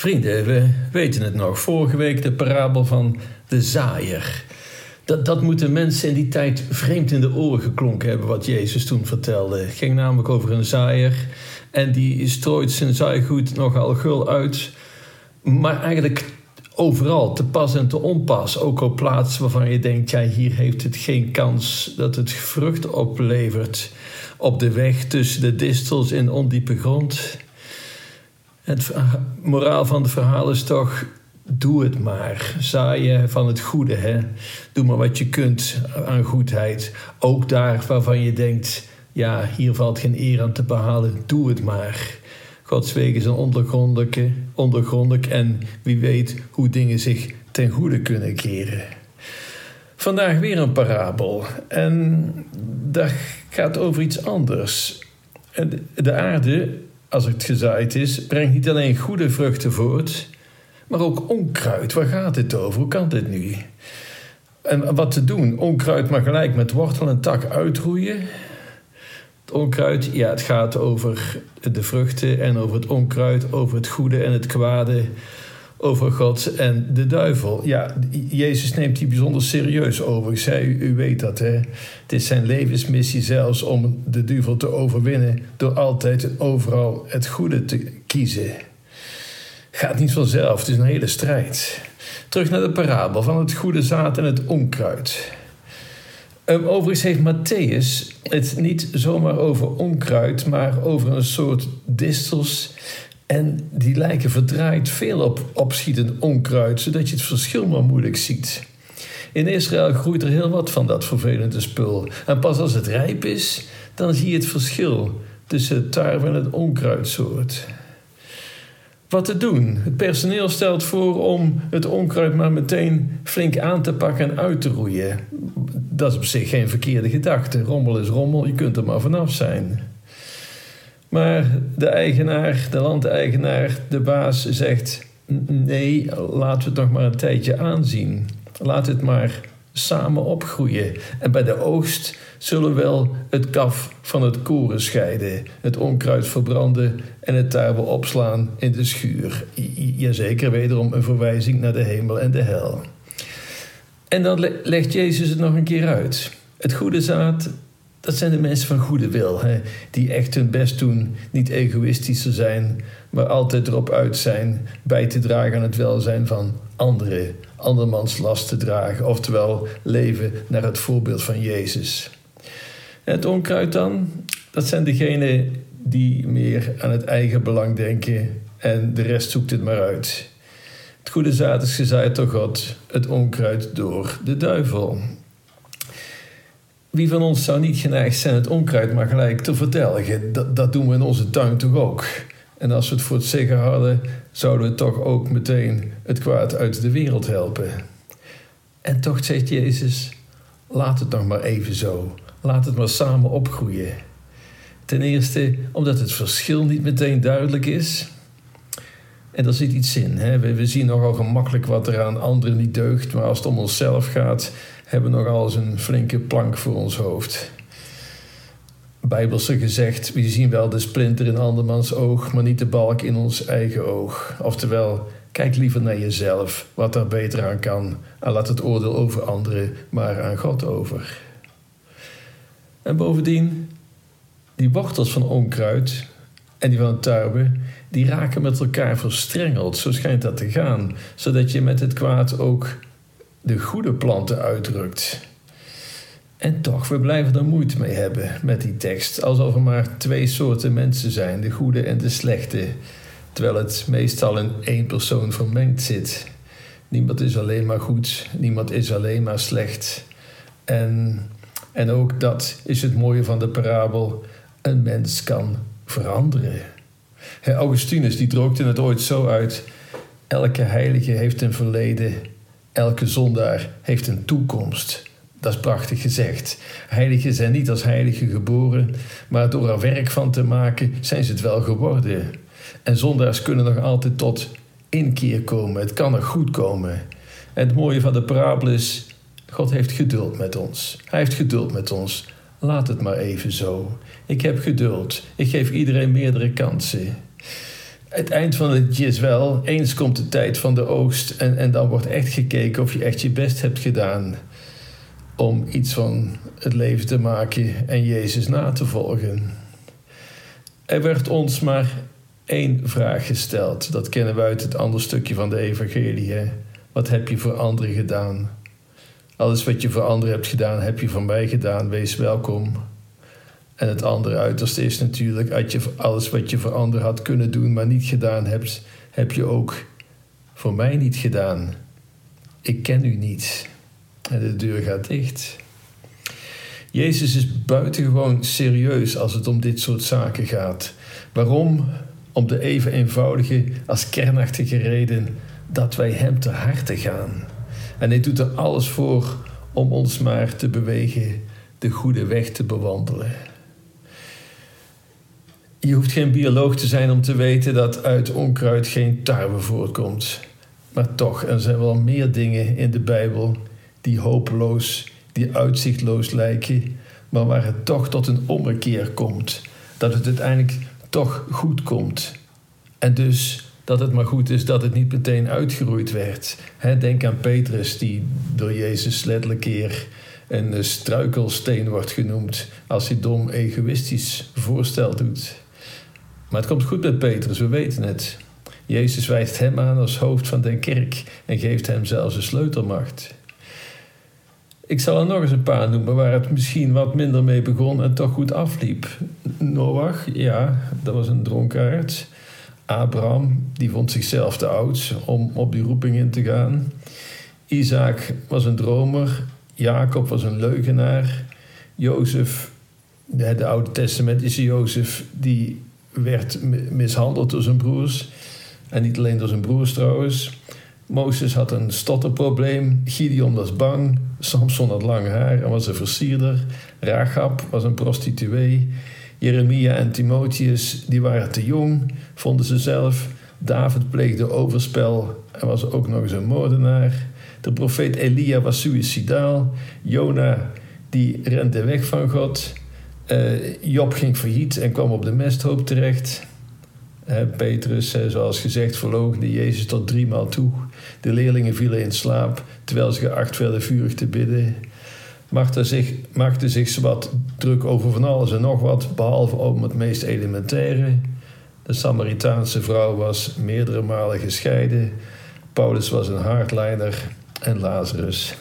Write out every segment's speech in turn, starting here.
Vrienden, we weten het nog. Vorige week de parabel van de zaaier. Dat, dat moeten mensen in die tijd vreemd in de oren geklonken hebben wat Jezus toen vertelde. Het ging namelijk over een zaaier en die strooit zijn zaaigoed nogal gul uit. Maar eigenlijk overal, te pas en te onpas. Ook op plaatsen waarvan je denkt, ja, hier heeft het geen kans dat het vrucht oplevert. Op de weg tussen de distels in ondiepe grond. Het moraal van het verhaal is toch: doe het maar. Zaaien van het goede. Hè? Doe maar wat je kunt aan goedheid. Ook daar waarvan je denkt: ja, hier valt geen eer aan te behalen. Doe het maar. Gods wegen zijn ondergrondelijk en wie weet hoe dingen zich ten goede kunnen keren. Vandaag weer een parabel en dat gaat over iets anders. De aarde als het gezaaid is, brengt niet alleen goede vruchten voort, maar ook onkruid. Waar gaat dit over? Hoe kan dit nu? En wat te doen? Onkruid maar gelijk met wortel en tak uitroeien. Het onkruid, ja, het gaat over de vruchten en over het onkruid, over het goede en het kwade over God en de duivel. Ja, Jezus neemt die bijzonder serieus over. Ik zei, u, weet dat, hè? Het is zijn levensmissie zelfs om de duivel te overwinnen... door altijd en overal het goede te kiezen. Gaat niet vanzelf, het is een hele strijd. Terug naar de parabel van het goede zaad en het onkruid. Um, overigens heeft Matthäus het niet zomaar over onkruid, maar over een soort distels en die lijken verdraaid veel op opschietend onkruid, zodat je het verschil maar moeilijk ziet. In Israël groeit er heel wat van dat vervelende spul. En pas als het rijp is, dan zie je het verschil tussen het tarwe en het onkruidsoort. Wat te doen? Het personeel stelt voor om het onkruid maar meteen flink aan te pakken en uit te roeien. Dat is op zich geen verkeerde gedachte. Rommel is rommel, je kunt er maar vanaf zijn. Maar de eigenaar, de landeigenaar, de baas zegt: nee, laten we het nog maar een tijdje aanzien. Laat het maar samen opgroeien. En bij de oogst zullen we wel het kaf van het koren scheiden, het onkruid verbranden en het tarwe opslaan in de schuur. Jazeker, wederom een verwijzing naar de hemel en de hel. En dan legt Jezus het nog een keer uit. Het goede zaad dat zijn de mensen van goede wil, hè, die echt hun best doen, niet egoïstischer zijn, maar altijd erop uit zijn bij te dragen aan het welzijn van anderen, andermans last te dragen, oftewel leven naar het voorbeeld van Jezus. het onkruid dan, dat zijn degenen die meer aan het eigen belang denken en de rest zoekt het maar uit. Het goede zaad is gezaaid door God, het onkruid door de duivel. Wie van ons zou niet geneigd zijn het onkruid maar gelijk te verdelgen? Dat, dat doen we in onze tuin toch ook? En als we het voor het zeggen hadden, zouden we toch ook meteen het kwaad uit de wereld helpen. En toch zegt Jezus: laat het nog maar even zo. Laat het maar samen opgroeien. Ten eerste omdat het verschil niet meteen duidelijk is. En daar zit iets in. Hè? We, we zien nogal gemakkelijk wat er aan anderen niet deugt, maar als het om onszelf gaat, hebben nogal eens een flinke plank voor ons hoofd. Bijbelse gezegd, we zien wel de splinter in andermans oog, maar niet de balk in ons eigen oog. Oftewel, kijk liever naar jezelf, wat daar beter aan kan, en laat het oordeel over anderen maar aan God over. En bovendien, die wortels van onkruid en die van tarwe, die raken met elkaar verstrengeld, zo schijnt dat te gaan, zodat je met het kwaad ook de goede planten uitdrukt. En toch, we blijven er moeite mee hebben met die tekst, alsof er maar twee soorten mensen zijn, de goede en de slechte, terwijl het meestal in één persoon vermengd zit. Niemand is alleen maar goed, niemand is alleen maar slecht. En, en ook dat is het mooie van de parabel: een mens kan veranderen. Augustinus die droogde het ooit zo uit: elke heilige heeft een verleden Elke zondaar heeft een toekomst. Dat is prachtig gezegd. Heiligen zijn niet als heiligen geboren, maar door er werk van te maken zijn ze het wel geworden. En zondaars kunnen nog altijd tot inkeer komen. Het kan nog goed komen. En het mooie van de parabel is: God heeft geduld met ons. Hij heeft geduld met ons. Laat het maar even zo. Ik heb geduld. Ik geef iedereen meerdere kansen. Het eind van het is wel, eens komt de tijd van de oogst en, en dan wordt echt gekeken of je echt je best hebt gedaan om iets van het leven te maken en Jezus na te volgen. Er werd ons maar één vraag gesteld. Dat kennen we uit het andere stukje van de Evangelie. Wat heb je voor anderen gedaan? Alles wat je voor anderen hebt gedaan, heb je voor mij gedaan. Wees welkom. En het andere uiterste is natuurlijk, als je alles wat je voor anderen had kunnen doen, maar niet gedaan hebt, heb je ook voor mij niet gedaan. Ik ken u niet. En de deur gaat dicht. Jezus is buitengewoon serieus als het om dit soort zaken gaat. Waarom? Om de even eenvoudige als kernachtige reden dat wij Hem te harte gaan. En Hij doet er alles voor om ons maar te bewegen de goede weg te bewandelen. Je hoeft geen bioloog te zijn om te weten dat uit onkruid geen tarwe voortkomt. Maar toch, er zijn wel meer dingen in de Bijbel die hopeloos, die uitzichtloos lijken, maar waar het toch tot een ommekeer komt. Dat het uiteindelijk toch goed komt. En dus dat het maar goed is dat het niet meteen uitgeroeid werd. denk aan Petrus, die door Jezus letterlijk keer een struikelsteen wordt genoemd als hij dom egoïstisch voorstel doet. Maar het komt goed met Petrus, we weten het. Jezus wijst hem aan als hoofd van de kerk en geeft hem zelfs een sleutelmacht. Ik zal er nog eens een paar noemen waar het misschien wat minder mee begon en toch goed afliep. Noach, ja, dat was een dronkaard. Abraham, die vond zichzelf te oud om op die roeping in te gaan. Isaac was een dromer. Jacob was een leugenaar. Jozef, de Oude Testamentische Jozef, die werd mishandeld door zijn broers. En niet alleen door zijn broers trouwens. Mozes had een stotterprobleem. Gideon was bang. Samson had lang haar en was een versierder. Rahab was een prostituee. Jeremia en Timotheus die waren te jong, vonden ze zelf. David pleegde overspel en was ook nog eens een moordenaar. De profeet Elia was suicidaal. Jona die rende weg van God. Uh, Job ging failliet en kwam op de mesthoop terecht. Petrus, zoals gezegd, verloochende Jezus tot driemaal toe. De leerlingen vielen in slaap terwijl ze geacht werden vurig te bidden. Maakte zich, maakte zich wat druk over van alles en nog wat, behalve over het meest elementaire. De Samaritaanse vrouw was meerdere malen gescheiden. Paulus was een hardliner en Lazarus,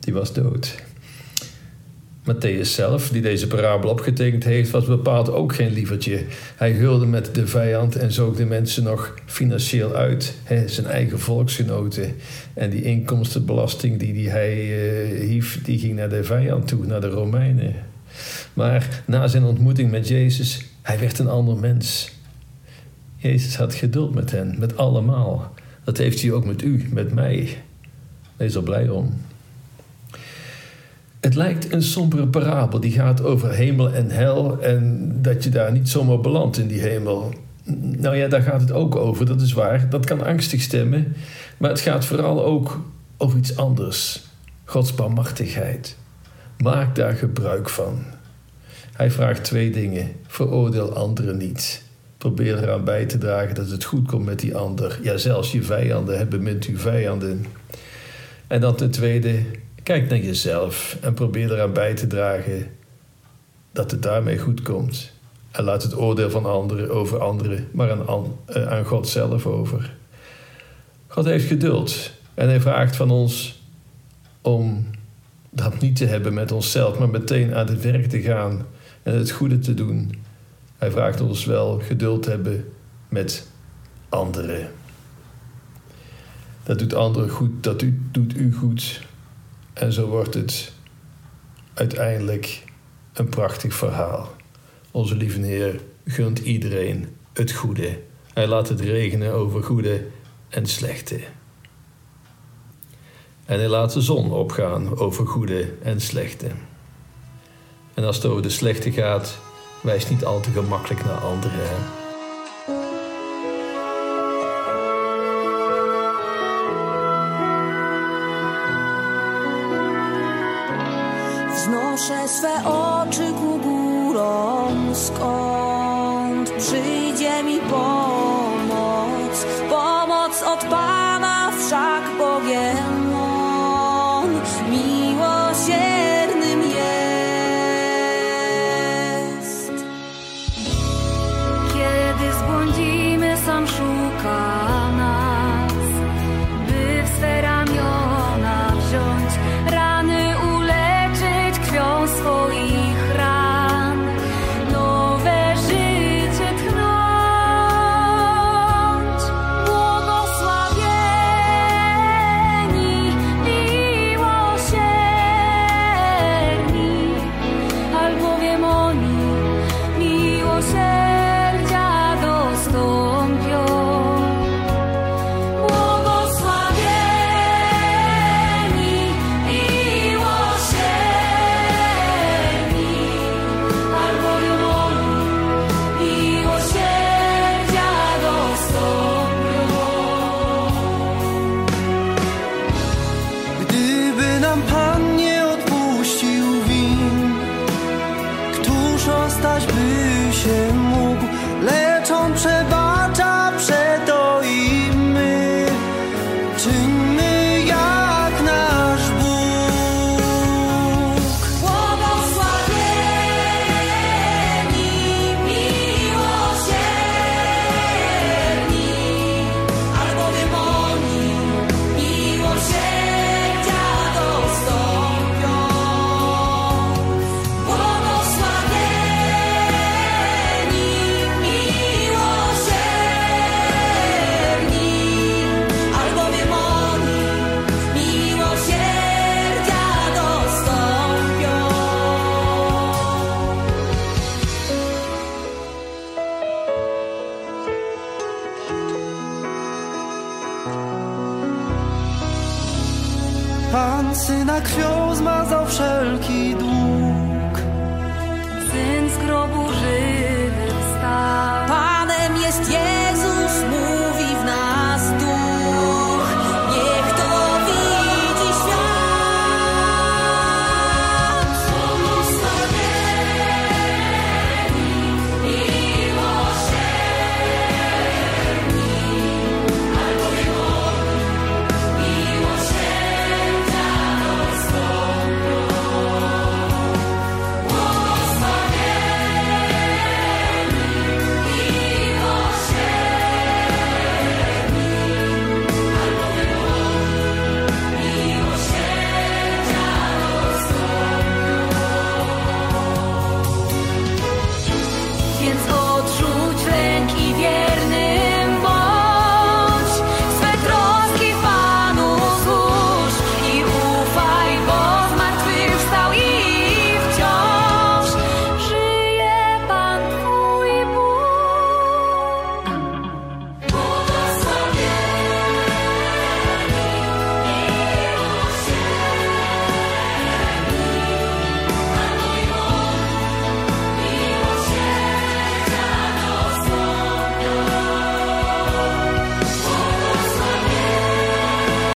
die was dood. Matthäus zelf, die deze parabel opgetekend heeft, was bepaald ook geen lievertje. Hij heulde met de vijand en zoog de mensen nog financieel uit, hè, zijn eigen volksgenoten. En die inkomstenbelasting die, die hij uh, hief, die ging naar de vijand toe, naar de Romeinen. Maar na zijn ontmoeting met Jezus, hij werd een ander mens. Jezus had geduld met hen, met allemaal. Dat heeft hij ook met u, met mij. Wees er blij om. Het lijkt een sombere parabel die gaat over hemel en hel en dat je daar niet zomaar belandt in die hemel. Nou ja, daar gaat het ook over, dat is waar. Dat kan angstig stemmen, maar het gaat vooral ook over iets anders. Gods barmachtigheid. Maak daar gebruik van. Hij vraagt twee dingen. Veroordeel anderen niet. Probeer eraan bij te dragen dat het goed komt met die ander. Ja, zelfs je vijanden hebben met uw vijanden. En dan ten tweede, Kijk naar jezelf en probeer eraan bij te dragen dat het daarmee goed komt. En laat het oordeel van anderen over anderen, maar aan, eh, aan God zelf over. God heeft geduld en hij vraagt van ons om dat niet te hebben met onszelf, maar meteen aan het werk te gaan en het goede te doen. Hij vraagt ons wel geduld te hebben met anderen. Dat doet anderen goed, dat doet u goed. En zo wordt het uiteindelijk een prachtig verhaal. Onze lieve Heer gunt iedereen het goede. Hij laat het regenen over goede en slechte. En hij laat de zon opgaan over goede en slechte. En als het over de slechte gaat, wijst niet al te gemakkelijk naar anderen. przez swe oczy ku górom, skąd przyjdzie mi pomoc. Pomoc od Pana wszak bowiem On miłosiernym jest. Kiedy zbłądzimy, sam szuka nas.